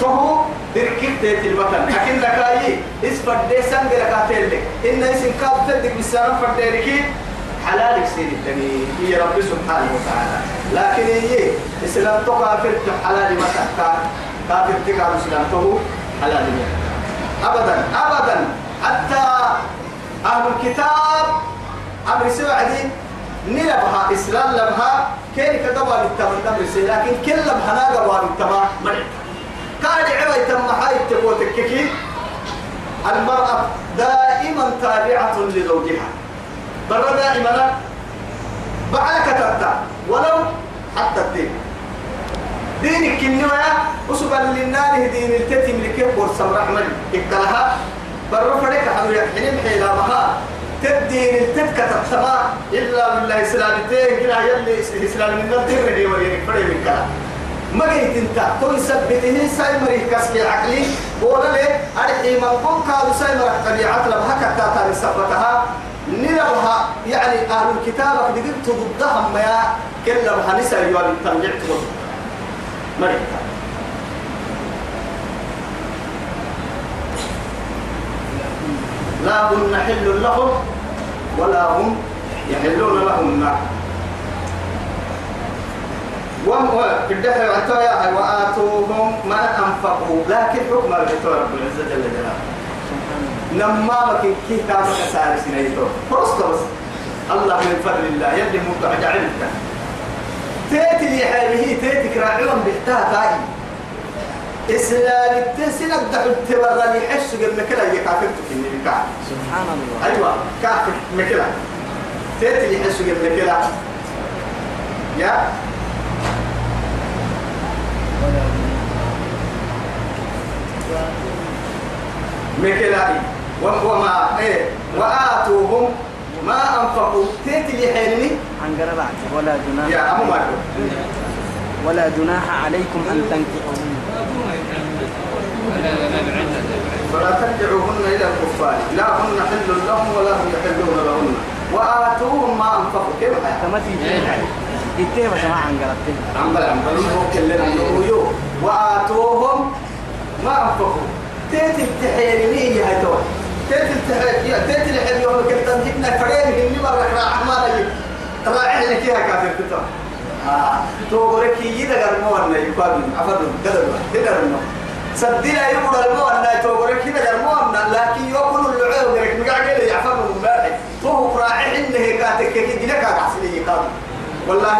فهو تيت الوطن لكن لك أي اسفر دي سنگ لك أتلك إن اسم كاب تدك بالسلام فرديركي حلالك سيد الدني هي رب سبحانه وتعالى لكن هي إسلام تقافر حلال ما تحتاج كافر تقع مسلم تو حلال أبدا أبدا حتى أهل الكتاب أمر سوعدي نلبها إسلام لبها كيف كدوا بالتمن نمر لكن كل لبها ناقوا بالتمن مرحبا كان عوي تم حاي تكوتككي المرأة دائما تابعة لزوجها. برا دائما بعد كتبتا ولو حتى الدين. دينك النوايا وسبا للنار دين التتم لكيف ورسم رحمن. إكلها برا فريق حلو يحلم حيلا مها. تدين التتكة السماء إلا بالله إسلامتين كلا يلي إسلام من الدين ردي ولينك فريق من كلام ما قلت انت؟ كل سبته سايمري كسكي عقلي. ولا ليه أرحي من قم قالوا سايمر طبيعة لبها كتاتا لسبتها. نلبها يعني أهل الكتاب قدرت ضدهم ما كلا بها نسا يوالي تنجع تقول لا هن حل لهم ولا هم يحلون لهن في الدحر عطايا وآتوهم ما أنفقوا. لكن حكم الرسول رب العزة جل جلاله. نما مكن كي كام كسار سنيتو فرصت بس. الله من فضل الله. يلي تيتي لي حاله تيتي كراعيون بحتها تاي. إسلام التسنة دحل تبرر لي حس قبل كلا يكافرتك إني بكا سبحان الله. أيوة كافر مكلا تيتي لي حس قبل كلا يا. مكلاي وما إيه وآتوهم ما أنفقوا. تيتي لحيني عن قربات ولا جناح يا أمو ولا جناح عليكم أن تنكحوا فلا ترجعوهن إلى الكفار. لا هن حل لهم ولا هم يحلون لهن. وآتوهم ما أنفقوا. كيف تيجي إتيه بس ما عن عمل عمل هو كلنا وآتوهم ما أنفقوا. تيتي التحيرني هاي تو تيتي التحير تيتي الحين يوم كنت هنا فريم هني مرة راح ما نجي. راعي لك يا كافر كتاب آه. تو غرك يدا غرمو أن يقابل عفوا. قدر قدر إنه سدينا يقول المو أن تو غرك يدا غرمو أن لكن يقول اللعوب غرك مقعد لي عفوا من بعد تو راعي إنه كاتك كي جلك عسلي يقابل والله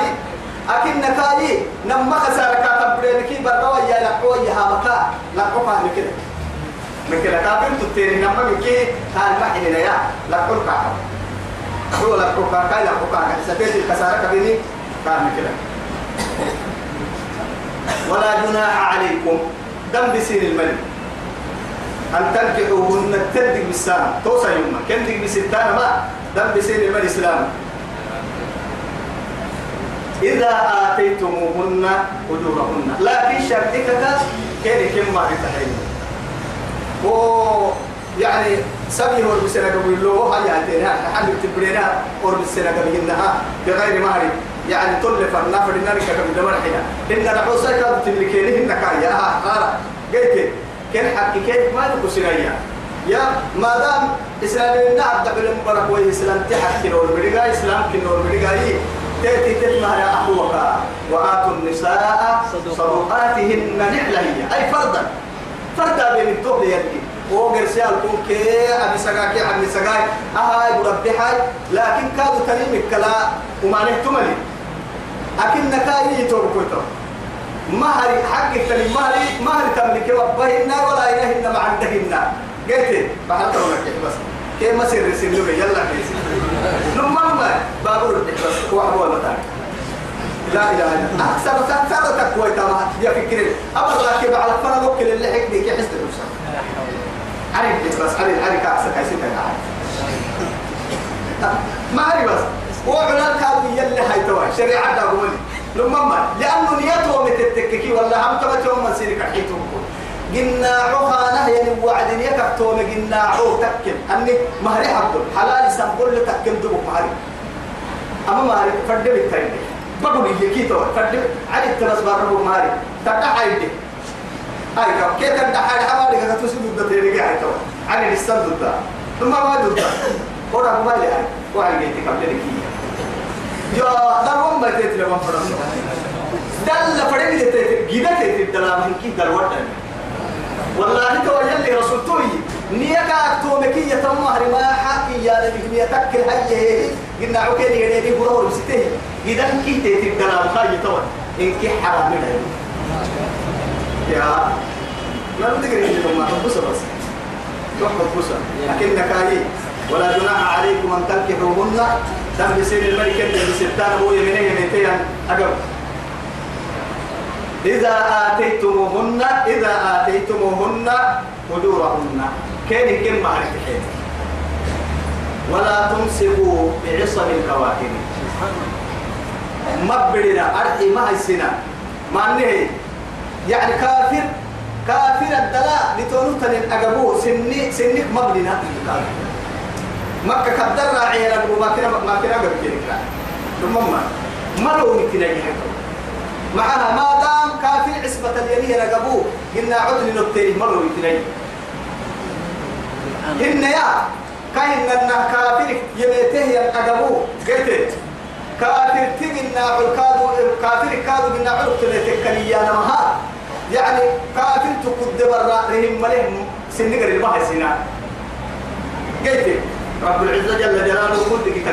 أكن نكاي نما خسارة كاتب برينكي بروا يا لقوا يا هامكا لقوا فاهم كده. من كده كافر تتيني نما بكي هاي ما حيننا يا. لقوا كاكا هو لقوا كاكا لقوا كاكا ستيت الخسارة كبيني فاهم كده. ولا جناح عليكم. دم بسير الملك أن تنكحوهن تدق بالسلام توصى يوما كندق بستان ما دم بسير الملك إسلام إذا آتيتموهن أجورهن لكن شرطك كان كم ما يتحين و يعني سبي هو بسنة قبل له هاي هاتينها حل تبرينا اور بسنة قبلها بغير مهر يعني طل فرنا فرنا لك قبل دمر حنا إن الحوسة كانت تملكينه النكاية ها قال. قلت كان حق كيف؟ ما سنية يا ما دام إسلام نعم قبل مبارك وإسلام تحت كنور مريقا إسلام كنور مريقا تأتي تتمها يا أخوك وآتوا النساء صدقاتهن نحلة هي. أي فردا؟ فردا بين الدخل يدي وغير سيال كون كي أبي سقاكي أبي سقاي أهاي بربي هاي لكن كادوا تنيم الكلا وما نهتمني. أكن نكاي يتوبكويتو مهري حق التنين مهري مهري تملكي وبهن ولا إلهن مع عندهن قلت بحثت لك بس. كيف ما سير سنوي يلا كيس نمما بابور بس. هو هو المتاع لا إله إلا الله. أكثر أكثر تقوى تمام يا فكر أبر لك على فرق وكل اللي حق ديك حس نفسك عارف بس. عارف عارف كاسك كاسك ما عارف بس. وعلى كانوا يلي هاي توا شريعة داغول نمما لأنه نيته متتككي ولا هم تبتهم من سيرك حيتهم جناعها نهي وعد يكتوم جناعه تكل أني مهري حقل حلال سنقول تكل دبك مهري أما مهري فرد بالتالي بقول لي كيتو فرد علي التبس باربو ماري تدع عيدي هاي كم كيف تدع حالي حوالي كذا تسد الدتيري قاعد تو علي السد الدا ثم ما ددا ورا ما لي هاي وعلي كم لك يا دارهم ما تيت لهم فرص دل فرد جيت جيدا تيت دلا من كي دلوات والله تو يلي رسول توي نيكا أكتومكية تمهر ما حقي يا نبي تكل هاي قلنا عكيني يدي برور بسته. إذا كي تيت الدلال خاي تو إنك حرام منه يا ما بتقري لكم ما بس بس. تحب بس لكن نكاي ولا جناح عليكم أن تنكحوهن دم بسير الملك اللي بستان هو يمينه يمينتين. أقب إذا آتيتموهن إذا آتيتموهن أجورهن. كان كم معرفة حين. ولا تمسكوا بعصم الكواكب. مبرنا أرحي ما السنة ما أنه يعني كافر كافر الدلاء لتونوتن سني سنك مبرنا مكة كدر راعي لك ما كنا ما كنا قبل كده. ثم ما ما لو متنا معها ما دام كافر عصبة اليمين رقبوه قلنا عدل نبتلي مرة ويتنين إن يا كاين أن كافر يميته ينقبوه قلت كافر تجنا عكادو كافر كادو قلنا عرق تلتكني أنا مها يعني كافر تقد برا رهم ملهم سنقر الماء سنا قلت رب العزة جل جلاله قلت كيف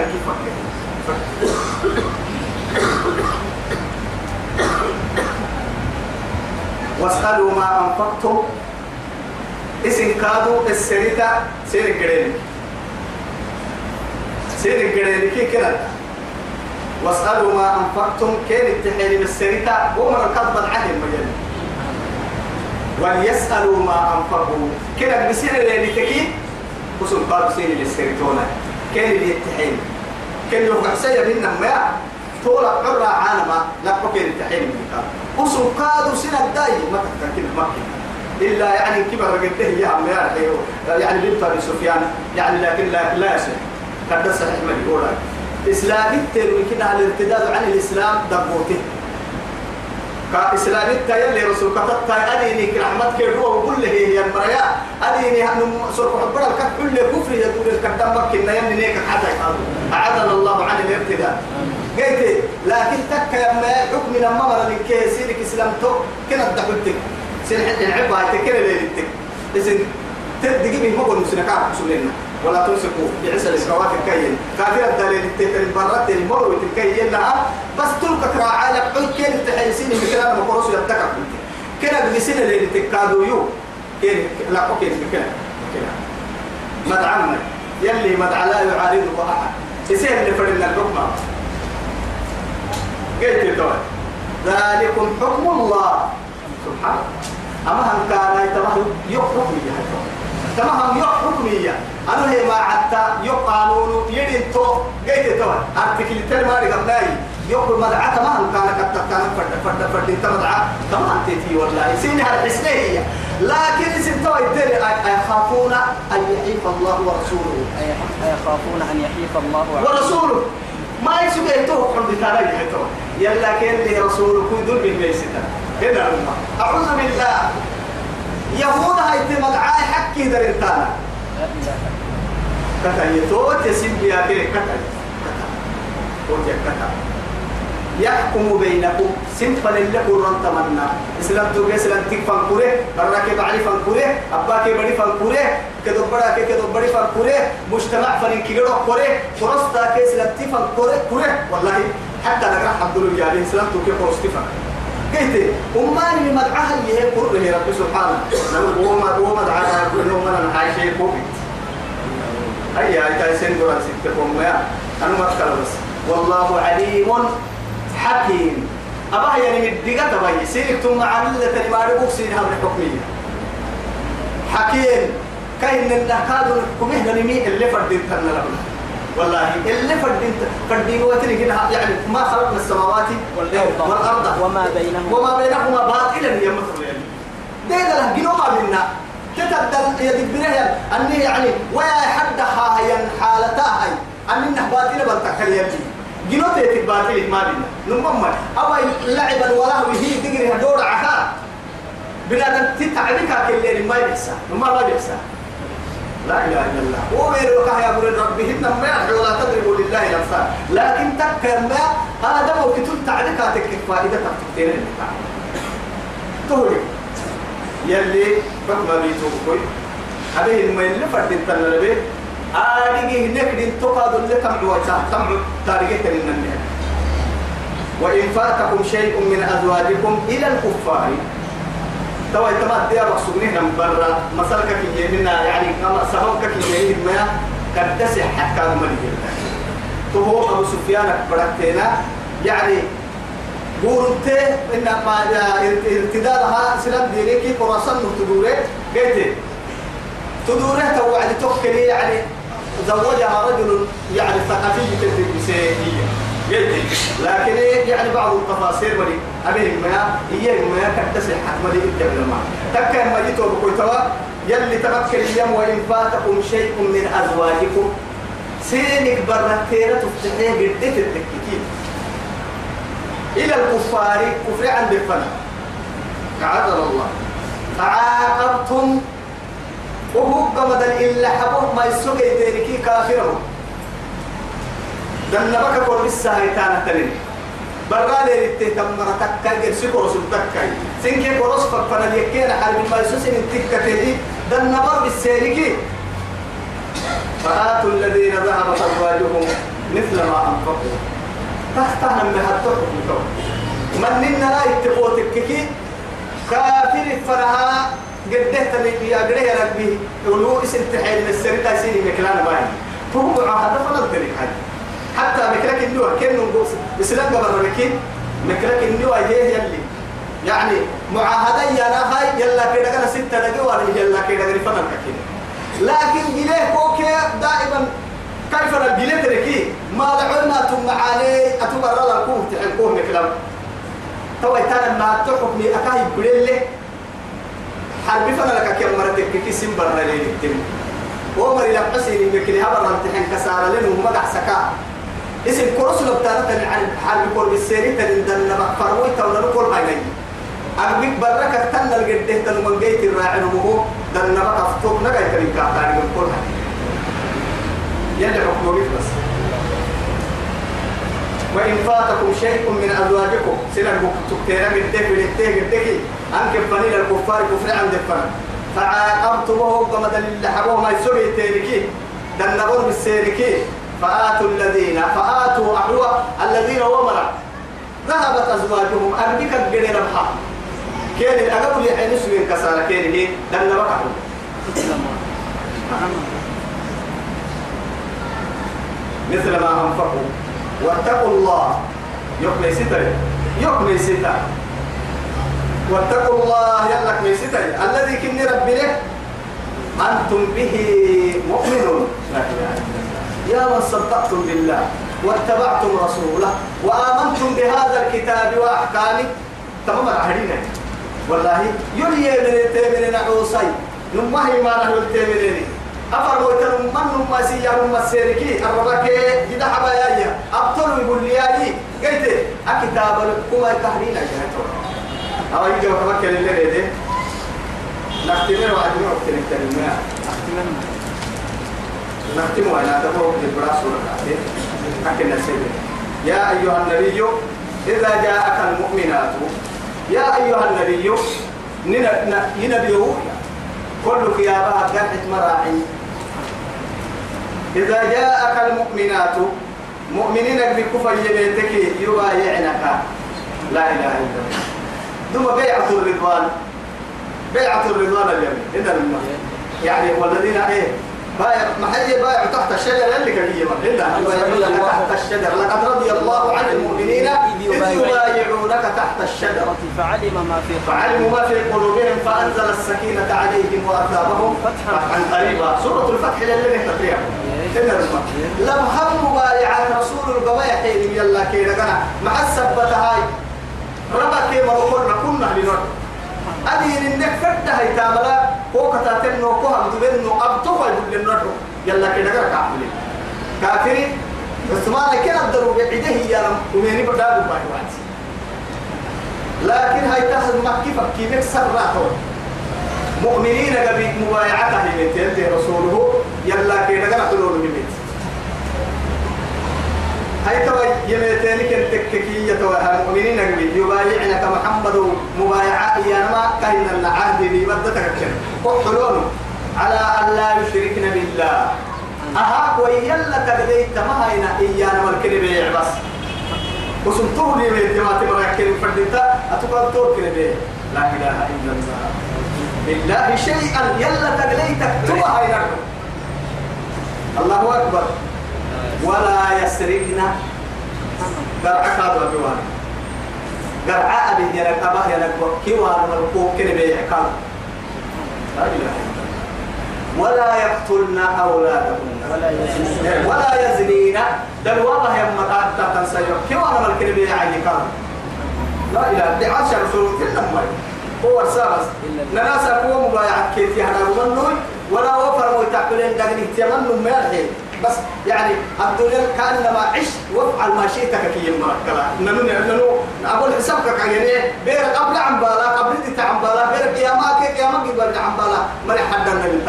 واسألوا ما أنفقتم. اسم كادو السريتا سير الجرين سير الجرين كي كده؟ واسألوا ما أنفقتم. كين التحيل بالسريتا ومن الكذب عن المجال وليسألوا ما أنفقوا. كده بسير اللي تكي وسم قالوا سير للسريتونا كين اللي يتحيل كين يوقع سيا بينا ما طول عرى عالما لا من كان وسم قالوا سنة داي ما تتكلم مكة إلا يعني كبر رجلته يا عم يعني بنت أبي سفيان يعني لكن لا لا يصح. قد صحيح من يقول إسلامي تروي كده على الارتداد عن الإسلام دبوته. كإسلامي تيلي رسول كتبت أديني رحمتك هو وقول له هي المريا. أديني هم سرق حبر الكف كل كفر يقول الكتاب مكة يمني نيك حتى أعاذنا الله عن الارتداد قلت لكن تك يما حكم لما مر الكيسيرك إسلام تو كنا دخلتك سنحن العبا تكرر ليلتك. إذن تدقي من مقول مسنا كعب سلنا ولا تمسكوا بعسل الكوات الكيل كافر الدليل التكر البرات المر الكيل لها بس تلك راعي لك عن كيل تحيسين من كلام مقرص يتكع كنا بسنة ليلتك كادو يو. كيل لا كنا كنا مدعمنا يلي مدعى لا يعارضه أحد. يصير اللي فرنا الحكمة قلت له ذلكم حكم الله. سبحان أما هم كان يتمه يحكم يا تمام يحكم يا. أنا هي ما حتى يقانون يدين تو قيد تو. أرتكل تلماري قبلاي يقول تمام كان كتب كان فرد فرد فرد انت مدعى تمام تيتي والله. سين هالحسنية لكن سين تو يدري يخافون أن يحيف الله ورسوله. أيخافون أن يحيف الله ورسوله. ما يسوي تو حب تلاقي تو. يلا كان لي رسول كودل بالبيستا هنا أعوذ بالله. يهود هاي تمدعاي حكي درنتانا. كتا يتوت يسيب بيا كده كتا كتا كتا يحكم بينكم سنفل اللي قرن تمنى اسلام تو اسلام تك فانكوره براك بعلي فانكوره اباك بدي فانكوره كدو بڑا کے كدو بڑی فانكوره مجتمع فلين كيلو كوره فرصتا کے اسلام تي فانكوره كوره والله حتى نقرا عبد الله جاري اسلام تو كي فرصتي فانكوره قلت أمان من مدعاها اللي هي قرر رب سبحانه نقول هو ما هو مدعاها كل يوم هي كوبي أي هاي تايسين دوران ستكم يا. أنا ما بس. والله عليم حكيم. أبا يعني مدقة تبعي سيرك ثم عملة ما ربوك سيرها من الحكمية حكيم. كاين النكاد الحكومية نمي اللي فردين تنا لهم. والله اللي فردين فردين وتري يعني ما خلقنا السماوات والأرض. والأرض. وما بينهما. وما بينهما باطلا يا مثل يعني ده جنوا ما بيننا. تتبدل يدبرها أني يعني ويا حد هاي حالتها هاي. أني باطلا بنتكلم يجي جنوت يتباتل ما بينا. نمم أما لعبا ولهو هي دقري هدور عها بنادم تتعبك كل ما يحسن ما يحسن لا إله إلا الله. ومن وكه يا ابن ربهن ما يدعو ولا تضربوا لله الأمثال. لكن تكر ما هذا وقت تعليق هاتك فائده تكتير تقول يلي بكما بيتو كوي هذه ما اللي فرد التنبيه آدي هناك دين تقاد اللي تم وجه تم تاريخ من النهاية وإن فاتكم شيء من أزواجكم إلى الكفار. توا يتمد يا مقصودين نم برا. مسألة كي يمنا يعني كما سبب كي يمنا قد تسح حتى ملي تو أبو سفيان بركتنا. يعني قلت تدوره توعد توكلي يعني رجل يعني ثقافي تدريسية لكن يعني بعض التفاصيل ولي أبيه ما هي ما جيتوا بكويتوا يلي تمكن اليوم وإن فاتكم شيء من أزواجكم. سينك برتيرة تفتحيه قدت التكتيك. إلى الكفار كفر عند الفن عذر الله. فعاقبتم وهو قمد إلا حبوه ما يسوق يتركي كافرهم. دنا بك كل بالساهي تانا تلين. برغالي ريتي تمر تكا جرسي كورس تكا. سنكي كورس فكنا يكين حرب ما يسوس من تكا تدي دنا بر بالسيركي فآتوا الذين ذهبت أزواجهم مثل ما أنفقوا. تحتها من هالتحكم من لنا لا يتقوتك كي كافر فرها قده تبي يا ربي ولو اسم تحيل السرقة سيني مكلان باين فهو هذا فلا تدري حاجة حتى مكلك النوع كن نقول بسلام قبل ركين مكلك النوع هي يلي. يعني معاهدة يا هاي يلا كده كده ستة دقيقة يلا كده كده كده لكن جليه كوكي دائما كيف الجليه تركي ما دعونا تم عليه أتبرر لكم تحكوه مكلام تو يتانا ما تحكمي أكاي بريلي حرب فنا لك كم مرتك كي سن برنا لي التم ومر إلى حسين يمكن هبر امتحان كسارة لنا وما سكا. اسم كورس لبتانا عن حرب كور بالسيري تندن فروي تونا نقول هاي أربك بركة تنا الجده تنا من جيت الراعي نمو دن بقى فتوك نجاي كريم كاتاني من كل هاي. بس. وإن فاتكم شيء من أزواجكم سنة تكتيرا من تكي للتكي للتكي أنك فني الكفار كفر عند الفن فعاقبتموه كما دليل ما يسوي تيركي. دنبور بالسيركي. فآتوا الذين فآتوا أحوى الذين ومرا ذهبت أزواجهم أربك الجنين ربحا. كان الأقل يحين سوين كسارة كان هي دنبك مثل ما أنفقوا. واتقوا الله. يقمي ستر يقمي ستر واتقوا الله. يلك من ستر الذي كني ربي له. أنتم به مؤمنون. يا من صدقتم بالله. واتبعتم رسوله. وآمنتم بهذا الكتاب وأحكامه. تمام عهدنا والله يلي من التامن نعوصي نمه ما نحن التامنين أفر ويتر من نما سيا نما سيركي الربك جدا حبايا أبطل يقول لي أي قلت أكتاب كما يكهرين جهته أو يجي وكما اللي لديه نختمر وعدنا وقتنا الكلمة نختم وأنا تبغى بالبراس ولا أكن السيد يا أيها النبي إذا جاءك المؤمنات يا أيها النبي كلك يا باب قرحة مراعي إذا جاءك المؤمنات مؤمنين بكفر يبيتك يبايعنك لا إله إلا الله. ثم بيعة الرضوان. بيعة الرضوان اليوم إذا يعني والذين إيه بايع محل بايع تحت الشجرة اللي كان إلا تحت الشجرة لقد رضي الله عن المؤمنين إذ يبايعونك تحت الشجرة فعلم ما في فعلموا ما في قلوبهم فأنزل السكينة عليهم وأثابهم فتحا قريبا. سورة الفتح للي نحن لم هم مبايعات رسول القبايع حين يلا كيدا كنا مع السبتة هاي. ربا كيما وقلنا كنا لنور أدي إنك فتح هاي تاملا. هو كتاتن نو كوها مدبن نو أبتوها يقول لنور يلا كيدا كنا كافرين كافرين بس ما كنا الدرو بعيده يا رم ومني بدأ باي واحد. لكن هاي تاخذ مكي فكي مكسر راحون مؤمنين قبل مبايعته من رسوله. يلا كنا كنا حلول من هاي توا يمتين كن تككي يتوا المؤمنين قبل يبايعنك محمد مبايعة ياما كاين العهد بدتك كن وحلول على أن لا يشركن بالله. أها ويلا تقديت ما هينا إيانا والكلمة بيع بس. وسنتو لي من ما تبغى كلمة فردتا أتوقع تور كلمة لا إله إلا الله. بالله شيئا. يلا تقديتك تبغى هينا الله أكبر. ولا يسرقنا. قرعك هذا بيوان. قرعا أبي يلك أباه يلك كيوان إله إلا الله. ولا يقتلن أولادهن ولا يزنين. ولا يزنين دل والله يا مقاطع تنسيق كيف أنا الكلمة يعني كان. لا إله دي عشر رسول كل مرة هو رسالة ناس أقوى مبايعة. كيف يهنا منه ولا وفر ويتعقلين دقني تمنوا ما الحين بس يعني الدنيا كأنما عش وافعل ما شئت كي مركلا ننو ننو؟ أقول حسابك يعني بير قبل عم بالا قبل دي عم بالا. بير قيامك قيامك قبل عم بالا. مري حدا من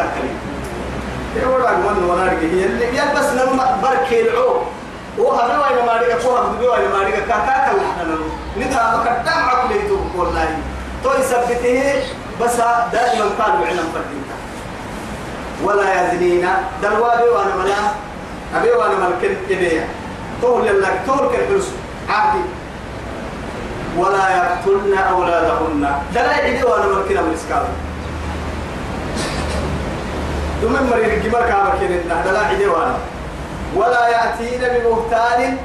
يقول عن من ولا هي اللي بس لما بركي العو وهذا وين ما رجع فوق هذا وين ما رجع كاكا كل نتا مكتم عقلي تو والله. تو يثبته بس دائما قالوا علم فردينك ولا يزنين دلوابي وأنا ملا. أبي وأنا ملك ابيع طول لك طول كالفلوس عادي. ولا يقتلن أولادهن. دلائي وأنا ملكنا من اسكال ثم مرير الجمر كابر كنا دلا عدوانا ولا يأتين ببهتان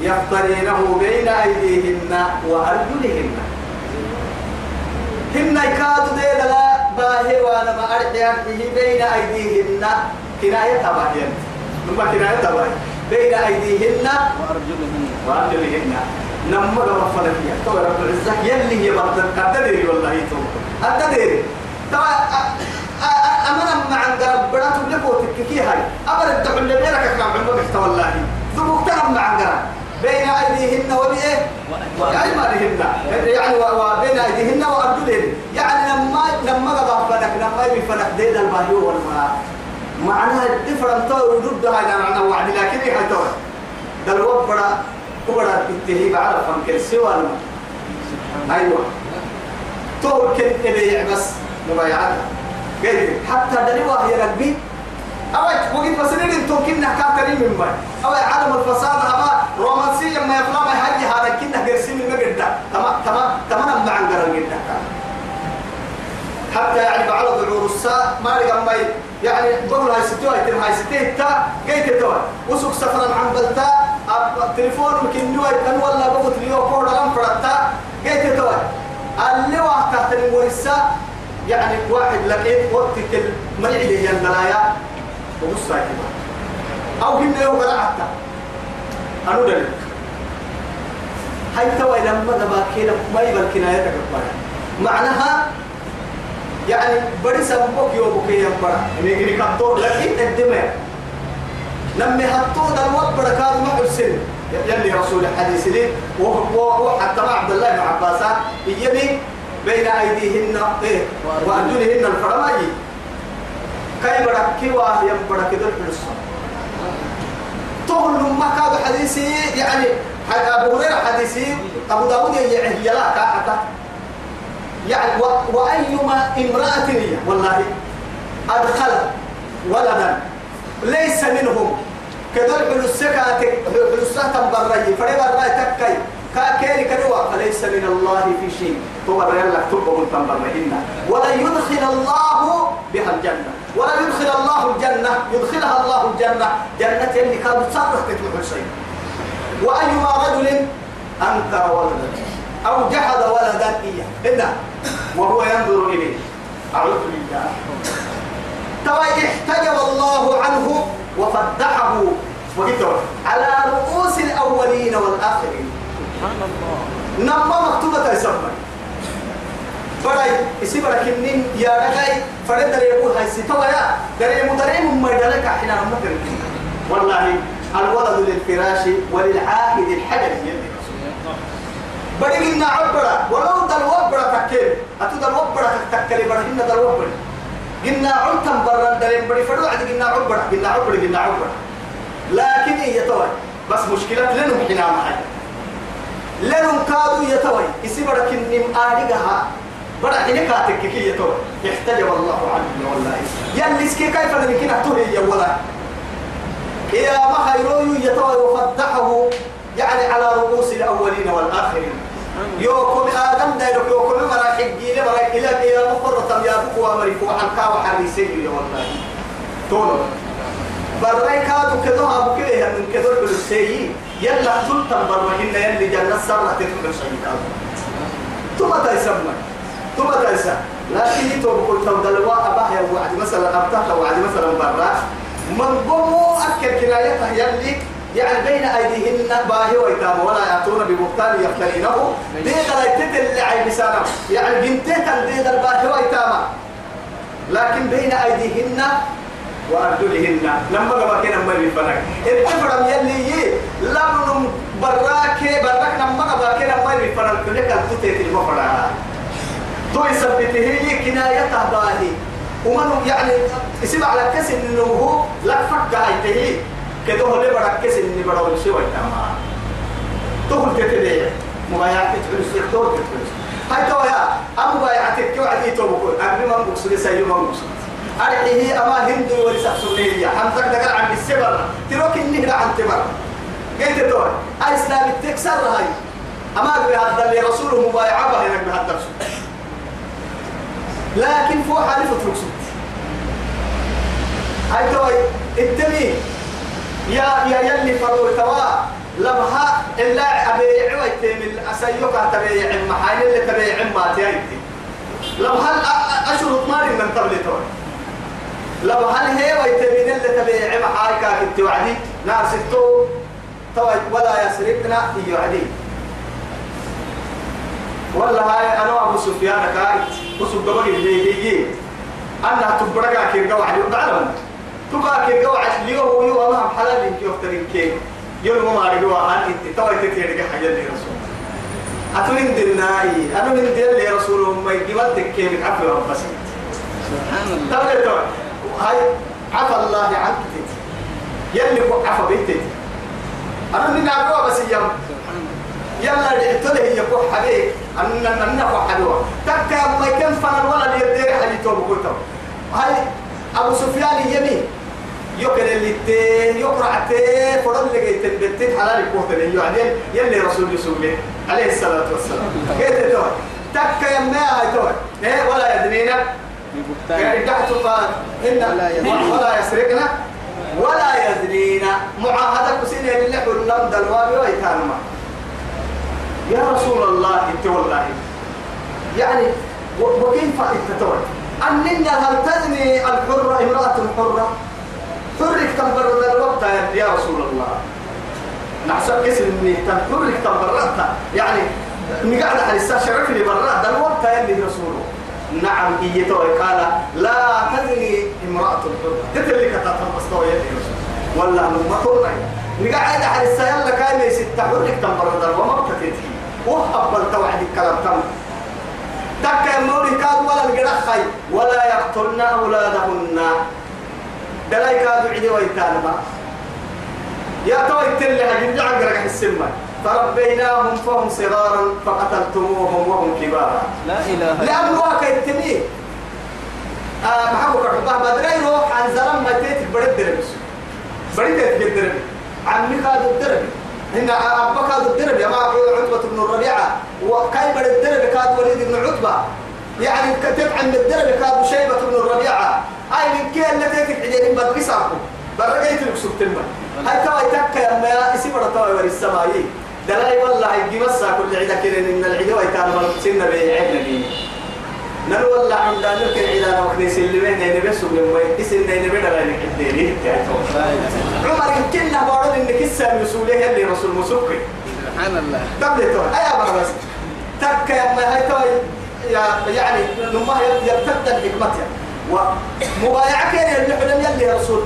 يفترينه بين أيديهن وأرجلهن. هن يكاد دي دلا باهي وأنا ما أرحيه بين أيديهن كناية تباهين ثم كناية تباهين بين أيديهن وأرجلهن وأرجلهن نمر وفلك يا تو رب العزة يلي برد أتدري والله تو أتدري طبعا أمنا مع قرب برات لكو تككي هاي أمر الدعو اللي بيرك كلام عمرك والله ذبوك تهم مع قرب بين أيديهن وبإيه وأيمانهن يعني وبين أيديهن وأرجلهن يعني لما لما قضى فلك لما يبي فلك البايو والماء معناها الدفرن تو يرد هاي أنا وعد لكن هي تو دل وبرا كبرا التهيب على فنك سوى أيوة. تو كن إليه بس مبايعات قال حتى دلوا هي ربي أوي وقت بسنين انتو كنا كاترين من باي أوي عدم الفساد أما رومانسيا ما يفلام هاي هذا كنا قرسين من مقدة تمام تمام تمام مع انقرا جدا حتى يعني بعض ذعور الساعة ما لقى ما يعني بقول هاي ستة هاي تم هاي ستة تا جيت توا وسوق سفرا عن بلتا تليفون يمكن نوع كان ولا بقول تليو كورا لم فرتا جيت توا اللي واحد تحت المورسة يعني واحد لقيت وقت الملعب هي البلايا. وبص كده. أو هم يوم بلعتا أنا دل هاي توا لما دبا كده ما يبقى معناها يعني بدي سببك يوم بكي ينبرا نيجي كتو لكن الدماء لما هتو ده الوقت بركات ما حسن يلي رسول الحديث لي. وحتى مع عبد الله بن عباس. يبي بين أيديهن إيه وأرجلهن الفرماي. كي بركي واه ينبرا كده الحلسة تقول ما كاد حديثي يعني أبو هريرة حديثي أبو داود يعهي لا كاحتا يعني. وأيما امرأة هي والله أدخل ولدا. ليس منهم. كدول حلسكا حلسة بري فريبا الرأي تكي كاكيري كدوا. فليس من الله في شيء. هو يلا تبقى تنبرهن ولا يدخل الله بها الجنة. ولا يدخل الله الجنة. يدخلها الله الجنة. جنة اللي كانوا تصرف تتبع شيء وأيما رجل أنكر ولدا أو جحد ولدا إياه. إنه وهو ينظر إليه. أعوذ بالله. ترى احتجب الله عنه وفضحه وقتل على رؤوس الأولين والآخرين. سبحان الله. نما مكتوبة يسمى فرأي يسيب لكنين يا رجاي. فرد دري يقول هاي ستوا يا. دري مدري ما يدلك حين أمك والله الولد للفراش وللعاهد الحجر يلي بدي قلنا عبرة ولو دل وبرة تكل أتو دل وبرة تكل بدي قلنا دل وبرة قلنا عمتم برا دلين بدي فدو عد قلنا عبرة. قلنا عبرة قلنا عبرة. لكن هي توي بس مشكلة لنهم حنا معي؟ لنهم كادوا يتوي؟ يسي بدك إني آريقها بدأ حين كاتك كي يتوي. يحتجب الله عنه والله. يلي سكي كيف أتوه يا ولا؟ يا ما خيرو يتوي وفضحه يعني على رؤوس الأولين والآخرين. يوكم آدم دايلك يوكم مراحق جيلة مراحق إلى إلى مفرطة يا بكوا مريفو حلقا وحريسي يا والله تولو برأي كادو كدو أبو كده من كدو بالسيء يلا تلتم برمهن يلي جنة سرة تفهم شيء ثم تيسمى ثم تيسمى لكن يتوب قلت دلوا أباه يا وعد مثلا أبتاه وعد مثلا برا من قوموا أكل كنايته يلي يعني بين أيديهن باهي ويتام ولا يأتون ببهتان يفترينه. ديغ لا يتدل عين بسانه يعني بنتك ديغ الباهي ويتام لكن بين أيديهن وأرجلهن. لما قبل كنا ما يفنك التفرم يلي لم براك براك لما قبل كنا ما يفنك كلك التوتة المفرع تو يثبته كنايته باهي. ومن يعني اسمع على كسر إنه لا فك هايته كده اللي بدك كسر إني بدو الشيء ويتما تقول كده مبايعة تحرس تقول تحرس هاي تو يا أم بايعتك كيو عدي تو بقول أبي ما بقصد سيد ما بقصد أرحيه أما هندو ورسا سنية حمزك دقل عن السبر. تروك النهر عن تبر. قلت دور الإسلام تكسر هاي. أما بهذا اللي رسوله مبايعة بهنك بهذا الرسول لكن فوق حالف تركسوت هاي توي التمي يا يا يلي فرو توا لبها إلا أبيع ويتم الأسيوك تبيع محايل اللي تبيع ما تيجي لبها أشرط ماري من قبل توي لبها هي ويتمين اللي تبيع محايل كانت توعدي نار ستو توي ولا يسرقنا يعدي ولا هاي أنا أبو سفيان كايت بقى اللي يجي أنا تبرقا كيرجع واحد بعلم تبقى كيرجع واحد اليوم ويوم ما حلال إنك يختارين كي يوم ما رجوا عن أنت توي تتيرجع حاجة اللي رسول. أتمنى دلناي أنا من دل اللي رسول ما يجيبتك كي بتعفي بس سبحان الله. هاي عفى الله عنك يلي كو عفى بيتك أنا من نعبوا بس يوم يلا رحتله يكون حبيب. أن أن نفع حلوة تكا ما يكن فن ولا يدير حدي توب كتب هاي أبو سفيان يمين. يكن اللي تي يقرأ تي فرد اللي جيت بتت حلال يكون يعني يلي رسول يسوع عليه الصلاة والسلام. كيف تو تكا يما هاي تو إيه ولا يدنينا. يعني تحت إن ولا يسرقنا ولا يزنينا معاهدة كسينة اللي حلنا دلوابي ويتانما. يا رسول الله إنت والله. يعني وكيف إنت تقول أننا هل تزني الحرة امرأة حرة. حرك تنبرد الوقت يا رسول الله. نحسب كسر اني حرك تنبردت يعني نقعد على الساعة شرفني ده الوقت يلي رسوله. نعم إيته قال لا تزني امرأة حرة تتلك تتنبسطوا يلي رسول. والله ما تقول نقعد على الساعة يلا كان يست حرك تنبرد وما بتتهي وحبل توعد الكلام تم. دك المولي كاد ولا القرخي ولا يقتلن أولادهن. دلاي كادوا عدي ويتانما. يا توي تلي هجين جعل قرق السمة فربيناهم فهم صغارا فقتلتموهم وهم كبارا. لا إله إلا لأن واقع التمي آه محبوك الحباه بدري روح عن زلم ما تيتك برد دربس برد الدرب عمي كادوا الدرب هنا أبا كادوا الدرب يا ما عتبة بن الربيعة وكاي برد الدرب كاد وليد بن عتبة. يعني كتب عن الدرب كاد شيبة بن الربيعة هاي من كي اللي تيتك عجيب بدقساكم برقيت لك سبتما هاي تواي تكا يا ما اسم رتواي وري السمايي دلاي والله يجي مسا كل عيدا كده ان العيدا ويتان سنة بيعيبنا دي نل والله عند ذلك العيدا وكنيس اللي بين نبي بس ومن اسم نبي بدل انك الديري لا إله عمر يمكن بقول انك السام مسؤوليه اللي رسول مسوقي سبحان الله قبل تو اي ابا بس تك يا ما هاي تو يا يعني لما يرتد الحكمة ومبايعة كان حلم يلي يا رسول.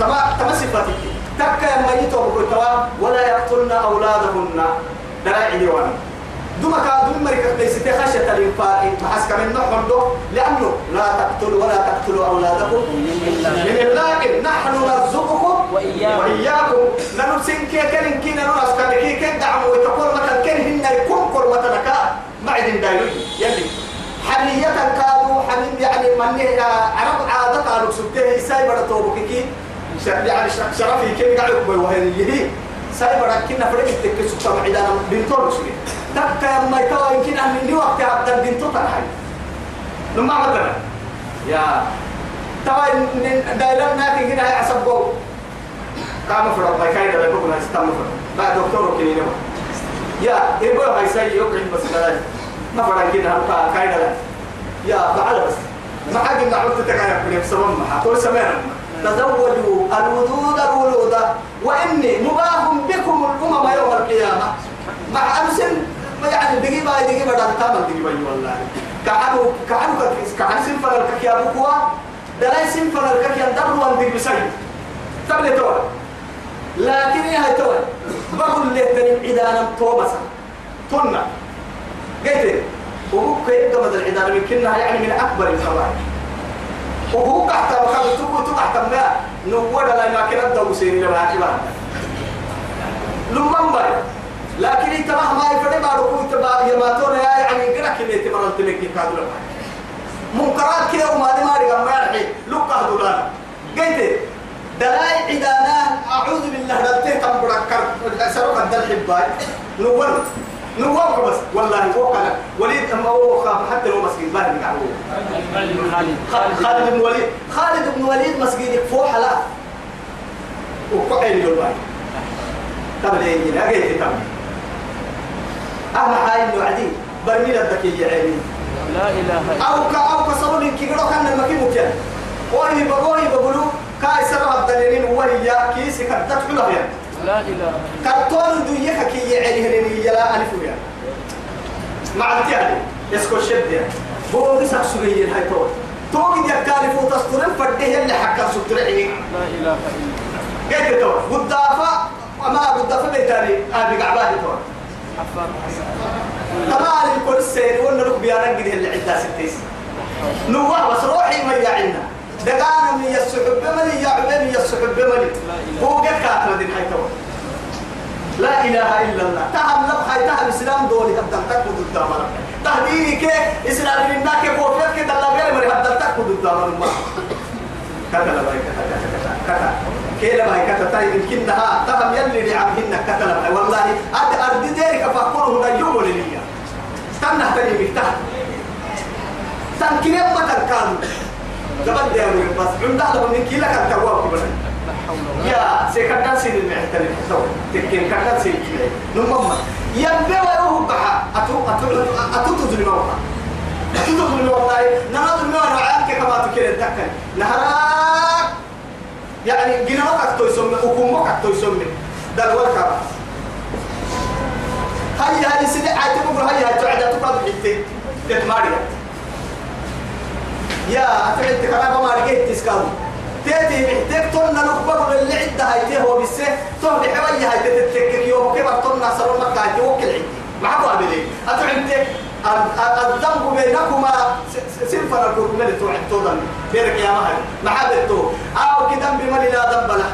تما تما صفاتك تكا يا ميتو بكتوا ولا يقتلن أولادهن. دراعي ديوان دوما كان دوما مريكا تيسيتي خشية الإنفاق محس كمان نحن لأنه لا تقتلوا ولا تقتلوا أولادكم. من اللاقل نحن نرزقكم وإياكم. ننسين كي كن كي ننس كن كي كن دعم ويتقول مثلا كن هن يكون كل مثلا كا دايلو يلي. حنية كانوا حنين يعني من عرب عادة قالوا سبته ساي بڑا توبك كي. يعني شرفي كي قاعد وهي يهي ساي بڑا كنا فرق تك سبته معدنا بنتور سوري تك ما يتوا يمكن أن من وقت عبد بنتو تنحي لما مثلا يا توا دايلو ناكي كنا عصب جو قام فرق باي كايدا لا بقول هستم فرق بعد دكتور كنينه يا يبغى هاي ساي يقعد بس لا ما فرق كده هم كايدا لا يا بعد بس ما حد من عملت تكايا بسبب ما حقول سمعنا تزوجوا الودود الولود وإني مباح بكم الأمم يوم القيامة. مع أمسن يعني دقيقة دقيقة بدل تامل دقيقة والله. كعنو كعنو كعنو سنفر الكيا بقوا دلاي سنفر الكيا دبر وان دقيقة سيد تبلي تول لكن هي تول بقول له تنم عدانا تومسا تنا قلت وهو كيف قمد العدانا يمكنها يعني من أكبر الفوائد وهو تحت وخذ تكو تحت ما نور لا ما كنا دو سيري لما كبار لمن باي؟ لكن يتبع ما يفرق ما ركوع يتبع يماتون يا يعني كنا كنا يتمرن تلك كادو لما منكرات كده وما دي ما رجع ما يرحي لقى دولار قلت دلاي عدانا. أعوذ بالله. دلته تم بركر سرق الدل حباي نور نور بس. والله وكلا وليد أما هو خاف حتى لو باهي قاعد خالد. خالد. بن وليد. خالد بن وليد مسجد فوح لا. وقعين له باي طب ليه لا جيت طب. أهم حاجة إنه عدي برميل الذكية عيني. لا إله إلا أو كا أو كسرون إن كيلو كأن المكين مكان. وهي بقولي بقولوا كاي سبب الدليلين وهي كيس كتت كلها يعني لا إله كرتون دوية كي يعني هني يلا ألف ويا. مع التعب يسكو شد يعني. هو بس سوريين هاي طول. توقي دي كالف وتسترن فده اللي حكا سترعي لا إله إلا قلت تو قدافة وما قدافة بيتاني أبي قعبادي تو حفار طبعا الكل السير وأنا لك بيانا قد اللي عندها ستيس. نوح بس روحي ما يعنا دقانا من يسحب بملي يا عبين يسحب بملي. هو قد كاتنا دين تو لا إله إلا الله. تهم لب هاي تهم إسلام دولي هبدل تكو قدام تهديني كي إسلام لنا كي فوفيت كي دلا غير مري هبدل تكو الله كتا لباي كتا كتا كتا كي لباي كتا تاي يمكنها تهم يلي لعمهن كتا لباي والله أد أرد ديرك فأقوله نجوم لليا. استنى تاني بيتها تنكير ما تنكالو قبل دي أمي بس عندها لما من كيلا كان تواب ولا يا سيكدان سين المعتل تو تكين كدان سين كده نمم يبي ويروح بحا أتو أتو أتو تدري موقع أتو تدري والله نهار ما نعانك كما تكير الدكان نهارك يعني جنوك أكتو يسمى حكومك أكتو يسمى ده الورك هاي هاي سيدي بقول هاي هاي تعدى تقعد حتى تتماريا يا أتعد كلام ما لقيت تسكالو تيتي محتاج تولنا نخبر اللي عدة هاي تهو بسه تهو بحوية هاي تتكك يوم كبر تولنا سرور مكة هاي توكل عدي. معكو عبدي أتعد الذنب بينكما سنفر الكركم اللي توعد توضن بيرك يا مهر محابتو أو كدم بمن لا ذنب له.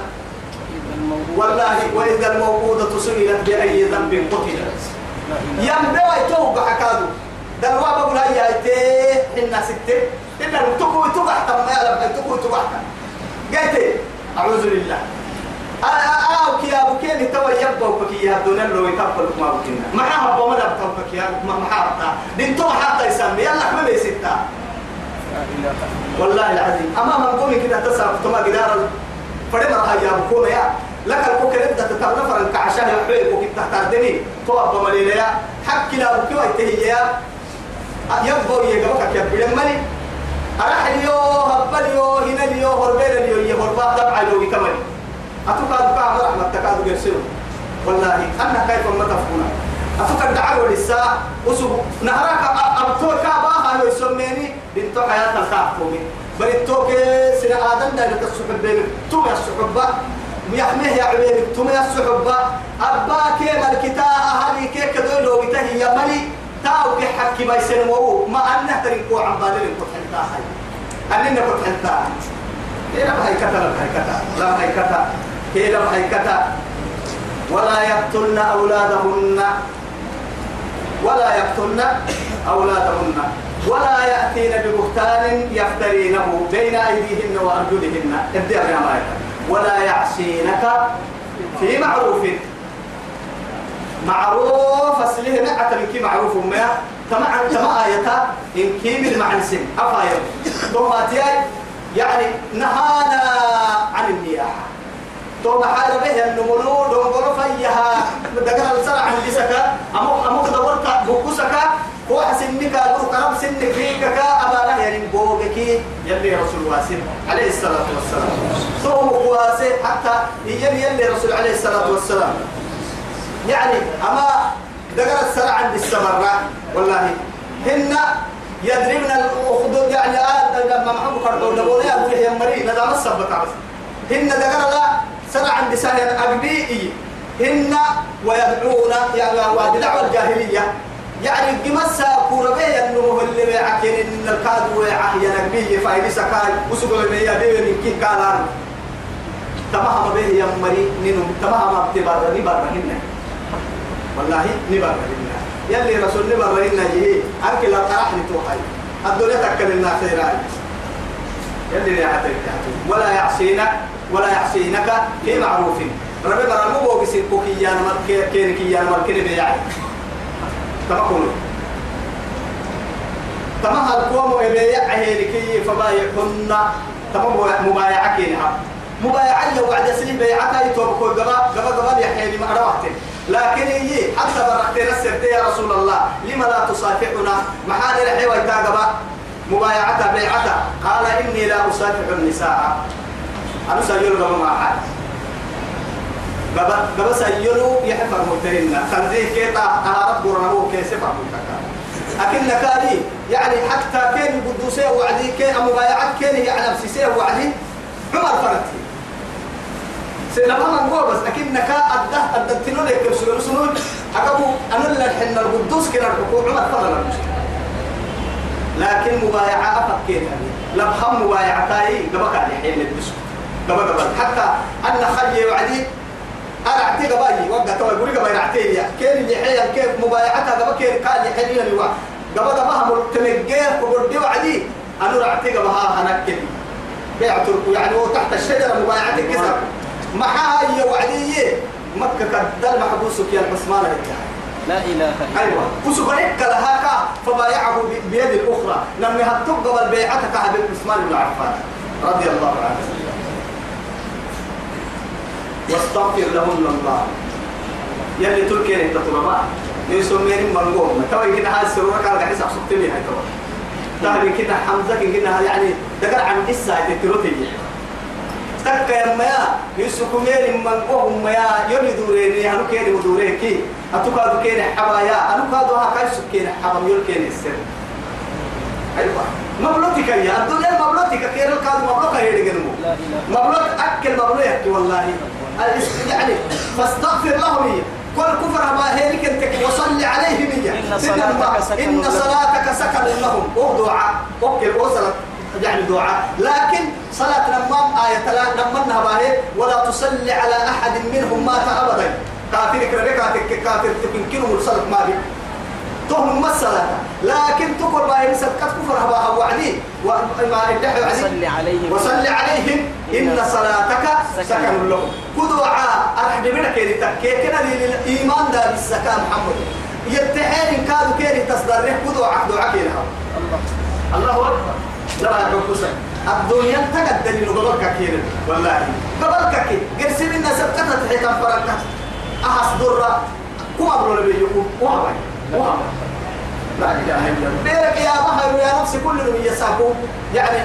والله وإذا الموءودة سئلت بأي ذنب قتلت. ينبغي توقع كادو. دلوا بقول هيا هيتي حنا ستة. إلا تكو تقع تم يا لب تكو تقع. قلت أعوذ بالله. أو كي أبو كي نتوى يبقى وكي يا دون لو يكفل ما بكنا ما حاب وما دب توفك يا ما ما حابتا دين تو حتى يسمي يلا ما بيستا لا والله العظيم. أما من قومي كده تصرف تما قدار هيا بكون يا لك الكوكر انت تتعرف فرن كعشاه يحيي وكنت تحتردني تو أبو مليليا حكي لا بكي ويتهيا يبغى يجبك يا. بلمني أراح اليو هبل اليو هنا اليو هربيل اليو يهربا دبع اليو كمان أتوقع دبع رحمة تكاد يرسلوا والله أنا كيف ما تفهمنا أتوقع دعوا للساعة وسب نهارك أبطور كابا هاي يسميني بنتو الخاف فوقي بريتوك سنة آدم دا لك السحب بين تو يا السحب. يحميه يا عبيد تمي السحبة أبا كيما الكتاء هذه كيك دولو بتهي يا ملي. تاو حكي بايسن وو ما أنه تريكو عن بالين كنت حلتا هاي. أننا كنت حلتا هي لم هي كتا لم هي كتا لم هي كتا. هي لم هي كتا. ولا يقتلن أولادهن. ولا يقتلن أولادهن. ولا يأتين ببهتان يفترينه بين أيديهن وأرجلهن. ابدأ يا مايكا ولا يعصينك في معروف. معروف أصله نعت كي معروف ما تمع تمع آية. إن كي من معنسن أفايا ثم يعني نهانا عن النياحة تو محال به النملو دون قولوا فيها. دقنا السرع عن جسكا أمو أمو دورت بوكسكا هو حسنك أقول قرب سنك. فيك كا. أبا لا يعني بوغك يلي رسول واسم. عليه الصلاة والسلام. ثم قواسي حتى يلي يلي رسول عليه الصلاة والسلام. يعني أما السرع عند السمرة والله. هن يضربن الأخدود يعني آه لما محمد كردو دبوني أقول يا مري ندام السبت عبس هن دقنا لا سنة عند سهل أقبيئي هن ويدعون يعني ودعوة الجاهلية. يعني قمسا كوربية أنه اللي بيعكين إن الكاد ويعه ينقبيه فايدي سكاي وسقل بيا بيه من كي كالان. تمام به يا مري نينو تمام ابتبار نبر هنا والله نبر هنا يلي رسول نبر هنا جيه أكل القرح توحي. الدنيا تكل الناس خيران يلي يعتك ولا يعصينك ولا يعصينك في معروف. ربي برا مو بوغ سيكو كيان مال كين كيان مال كين بيعي. تمام القوم وبيع هيركي فبايعهن. تمام مبايعة كينها. مبايعة لو بعد سنين بيعتها يتوبكوا. قبا قبا قبا يحيي ما لكن هي حتى برحتين السرت يا رسول الله. لما لا تصافحنا؟ محال الحي ويتاقبا مبايعتها بيعتها قال إني لا أصافح النساء. أنا قبل ما حد. قبل سيلو يحفر مهترنا خنزيه كيتا. أهارت برنه كيسي فرمتك أكن نكالي يعني حتى كان قدوسي وعدي كان مبايعات كان يعني نفسي وعدي. عمر فرتي سيدنا ما نقول بس أكن نكا أده أدتنو لك رسول سنون. أكبو أنا اللي الحين القدوس كنا الحكومة عمر فرنا لكن مبايعة أفكر يعني؟ لبهم مبايعتاي قبل كان الحين الدسو قبل قبل حتى أن خلي وعدي أنا أعطي قبائي وقت تو يقولي قبائي أعطي كين اللي حيل كيف مبايعتها قبل كين قال يحلين الوا قبل قبل تمجيه وقردي وعدي أنا أعطي قبها هنكل بيعت يعني هو تحت الشجرة مبايعتك كسر محاها هي وعدي مكة كدل محبوسك يا عثمان لا إله إلا أيوة. وسبرك لها فبايعه بيد الأخرى. لما هتقبل قبل بيعتك حبيب عثمان بن عفان رضي الله عنه. واستغفر لهن الله يلي تركي انت طلباء يسمين منقوم. تو هذا السرور قال قاعد يسحب صوتني هاي تو ده يمكن حمزة يمكن يعني دقر عن قصه تتروتي تك يا ما يسكمين منقوم ما يلي دوريني هنو كيري ودوريكي أتوكادو كين حبايا أنا كادو ها كاي سكين حبام يول كين السر أيوة مبلوتك يا الدنيا مبلوتك كير الكادو مبلوك هي لا إله مبلوك أكل مبلوك والله يعني فاستغفر لهم كل كفر ما هيك انت وصلي صلاتك سكن إن. صلاتك سكن لهم ودعاء وكل وصلت يعني دعاء. لكن صلاة نمام آية لا نمنها باهي ولا تصلي على أحد منهم مات أبدا. كافر كربك كافر كافر تمكنهم الصلاة ما بي. تهم مسألة لكن تقول باهي مسألة كفر هبا وعدي وما الدحي وعدي وصل عليهم. وصل عليهم. إن صلاتك سكن لهم. كدعاء. أرحب منك اللي تكي كنا للإيمان دا بالسكان محمد. يتحين كادوا كيري تصدر كدعاء دعاء كيري. الله الله أكبر. لا يحبسك الدنيا تقدر قبلك كيري والله. قبلك كي. قرسي منا سبقتها تحيطا فرقت أحس درة. كما أقول لبي يقول؟ وهبا لا إله إلا الله. بيرك يا بحر يا نفسي كل من يساكو. يعني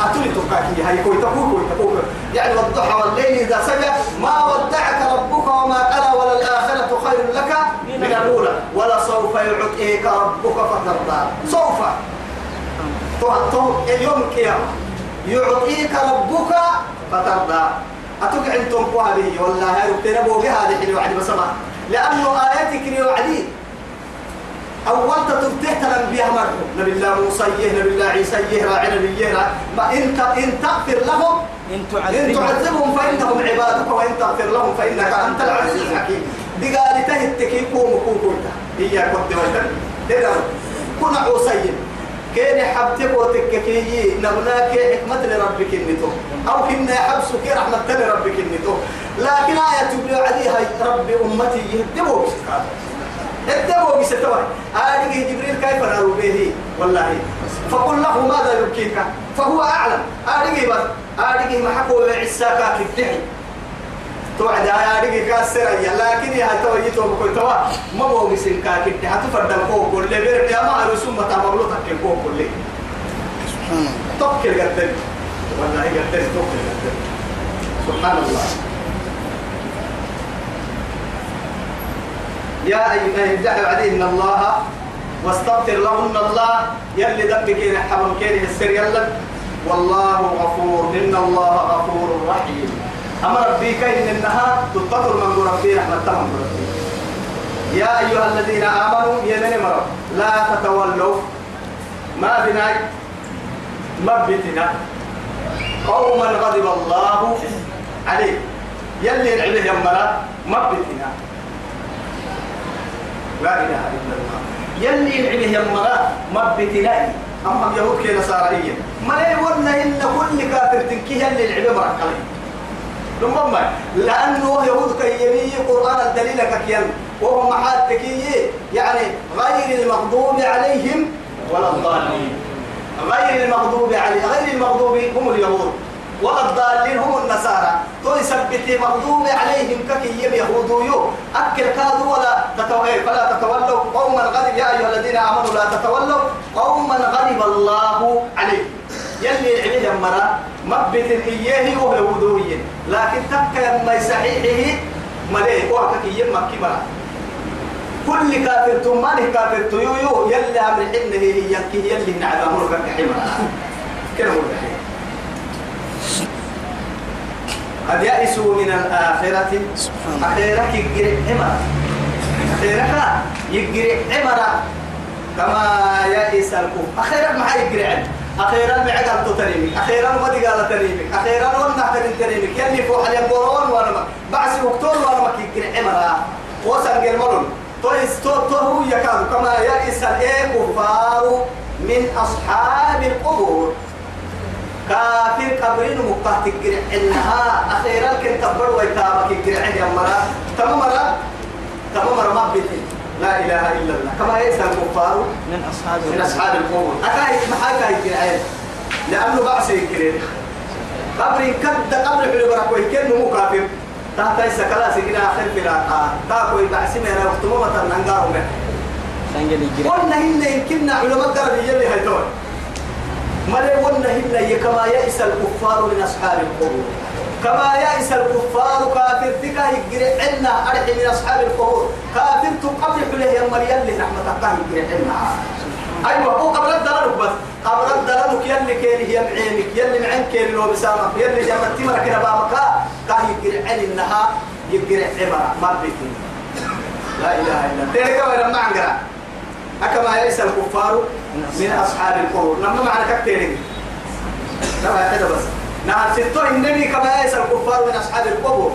أتولي تبكاكي هاي كوي تقول كوي تقول. يعني والضحى والليل إذا سجى ما ودعك ربك وما قلى وللآخرة خير لك من الأولى. ولسوف يعطيك ربك فترضى. سوف. تو يوم القيامة. يعطيك ربك فترضى. أتوقع أنتم قوها به والله هاي وقتنا بوقي هذه حلو وعدي بسمع. لأنه آياتك لي وعدي. أول تتفتح تلم بها مرحو نبي الله موسى نبي الله عيسى راعي نبي ما إن إن تغفر لهم إن إن تعذبهم. فإنهم عبادك وإن تغفر لهم فإنك أنت العزيز الحكيم. دي قال تهتكي قوم قوم. هي كنت وجدت كنا عصيين كين حبتك وتككي نبناك حكمة لربك النتو. أو كنا حبسك رحمة لربك النتو. لكن آية تبلي عليها رب أمتي يهدبوا يهدبوا بستوى آله جبريل كيف نارو به؟ والله. فقل له ماذا يبكيك؟ فهو أعلم. آله بس. آله ما حكوا عساكا كدحي توعد يا رجل كاسر يا لكن يا تو بكل توا ما هو مسين كاكي هتفرد الكوك كل بير يا ما رسوم تعملوا تك الكوك كل سبحان الله. توكل قدر. والله قدر توكل قدر. سبحان الله. يا أيها الجحر عليه إن الله واستغفر لهن الله. يلي دمك يرحم كيره السر يلا. والله غفور. إن الله غفور رحيم. أمر ربك إن إنها تطهر من ربي رحمة من ربي. يا أيها الذين آمنوا يا من مرة لا تتولوا ما بناي ما بتنا قوما غضب الله عليه يلي العله يمرا ما بتنا لا إله إلا الله. يلي العله يمرا ما بتنا أما يهود كي نصارية ما لا يقولنا إن كل كافر تنكيه اللي العله مرك لما لأنه يهود كيمي قرآن الدليل ككيان. وهم محاتكي يعني غير المغضوب عليهم ولا الضالين. غير المغضوب عليهم غير المغضوب هم اليهود. ولا الضالين هم النصارى. تو يثبت مغضوب عليهم ككيم يهود يو. أكل كادوا ولا تتولوا فلا تتولوا قوما غضب يا أيها الذين آمنوا لا تتولوا قوما غضب الله عليهم يلي عليه مرا مبت إياه هو يهودوية لكن تبقى ما صحيحه مليه وحكك يمك مرا كل كافر تمانه كافر تيويو يلي حبنه هي ينكي يلي نعلم أمرك كحمرا. كده مرة قد يأسوا من الآخرة. أخيرك يجري عمرا أخيرك يجري عمرا كما يئس الكفر. أخيرا ما يجري عمرا أخيرا معقل تتريمك أخيرا ما قال تريمك أخيرا وأنا تريم تريمك يلي فوق على بورون وأنا ما بعد وقتون وأنا ما يجري عمرا. وصل قلمون تويس تو تو هو يكاد كما يئس الكفار من أصحاب القبور. كافر قبرين مقاه تقرع إنها أخيرا كنت تبر ويتابك يقرع يا مرا. تمرا تمرا ما بيتي. لا إله إلا الله. كما يسأل الكفار من أصحاب من أصحاب القبور أكاي محاكا يقرع لأنه بعث يقرع قبر كد قبر حلو برك ويكن مو كافر. تحت إسا كلا سجنا آخر بلا تاكو يبعث مهنا وقتمو مهنا سنجل يجري قلنا هن يمكننا علماء قرب يلي هيتون ملي قلنا هن كما يئس الكفار من أصحاب القبور كما يئس الكفار كافر تكا يجري عنا أرحي من أصحاب القبور. كافر تقبل حليه يا مريم اللي رحمة الله يجري عنا. أيوة هو قبل الدلالك بس. قبل الدلالك يلي كيري هي معينك يلي معين كيري لو بسامك يلي جمعت تمرك نبامك كاه يجري عن إنها يجري عمرة ما بيكين لا إله إلا الله. تلك ولا ما عنقرأ أكما يئس الكفار من أصحاب القبور. نما معنى كتيرين نما كده بس. نعم ستو النبي كما يئس الكفار من أصحاب القبور.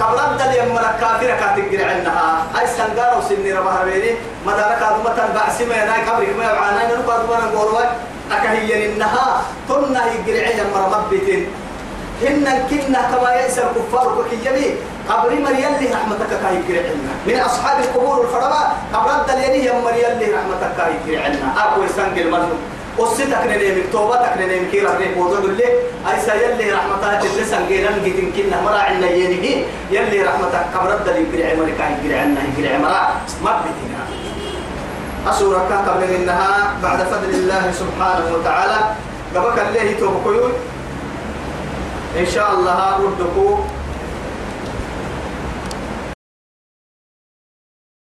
قبل أبدا يمر الكافر كاتجر عنها أي سنجار وسني ربها بيني مدارك هذا متن بعسي ما يناي قبرك ما يعاني نرقى هذا من قروة أكهي إنها تنا يجري عين مر مبتين هن كنا كما يئس الكفار وكيمي قبر مريم لي رحمتك كاي كرعنا من أصحاب القبور الفرما قبر الدليل يا مريم لي رحمتك كاي كرعنا أكو سنجل مجنون وستك ننيمك توبتك ننيمك كي ربي بودو اللي أي سيلي رحمتك اللي سنجيران جيتن كنا مرا عنا ينهي يلي رحمتك قبر الدليل كرع مريكا كرعنا كرع مرا ما بتنا أسورة قبل منها بعد فضل الله سبحانه وتعالى قبك الله توبكيون إن شاء الله ردكو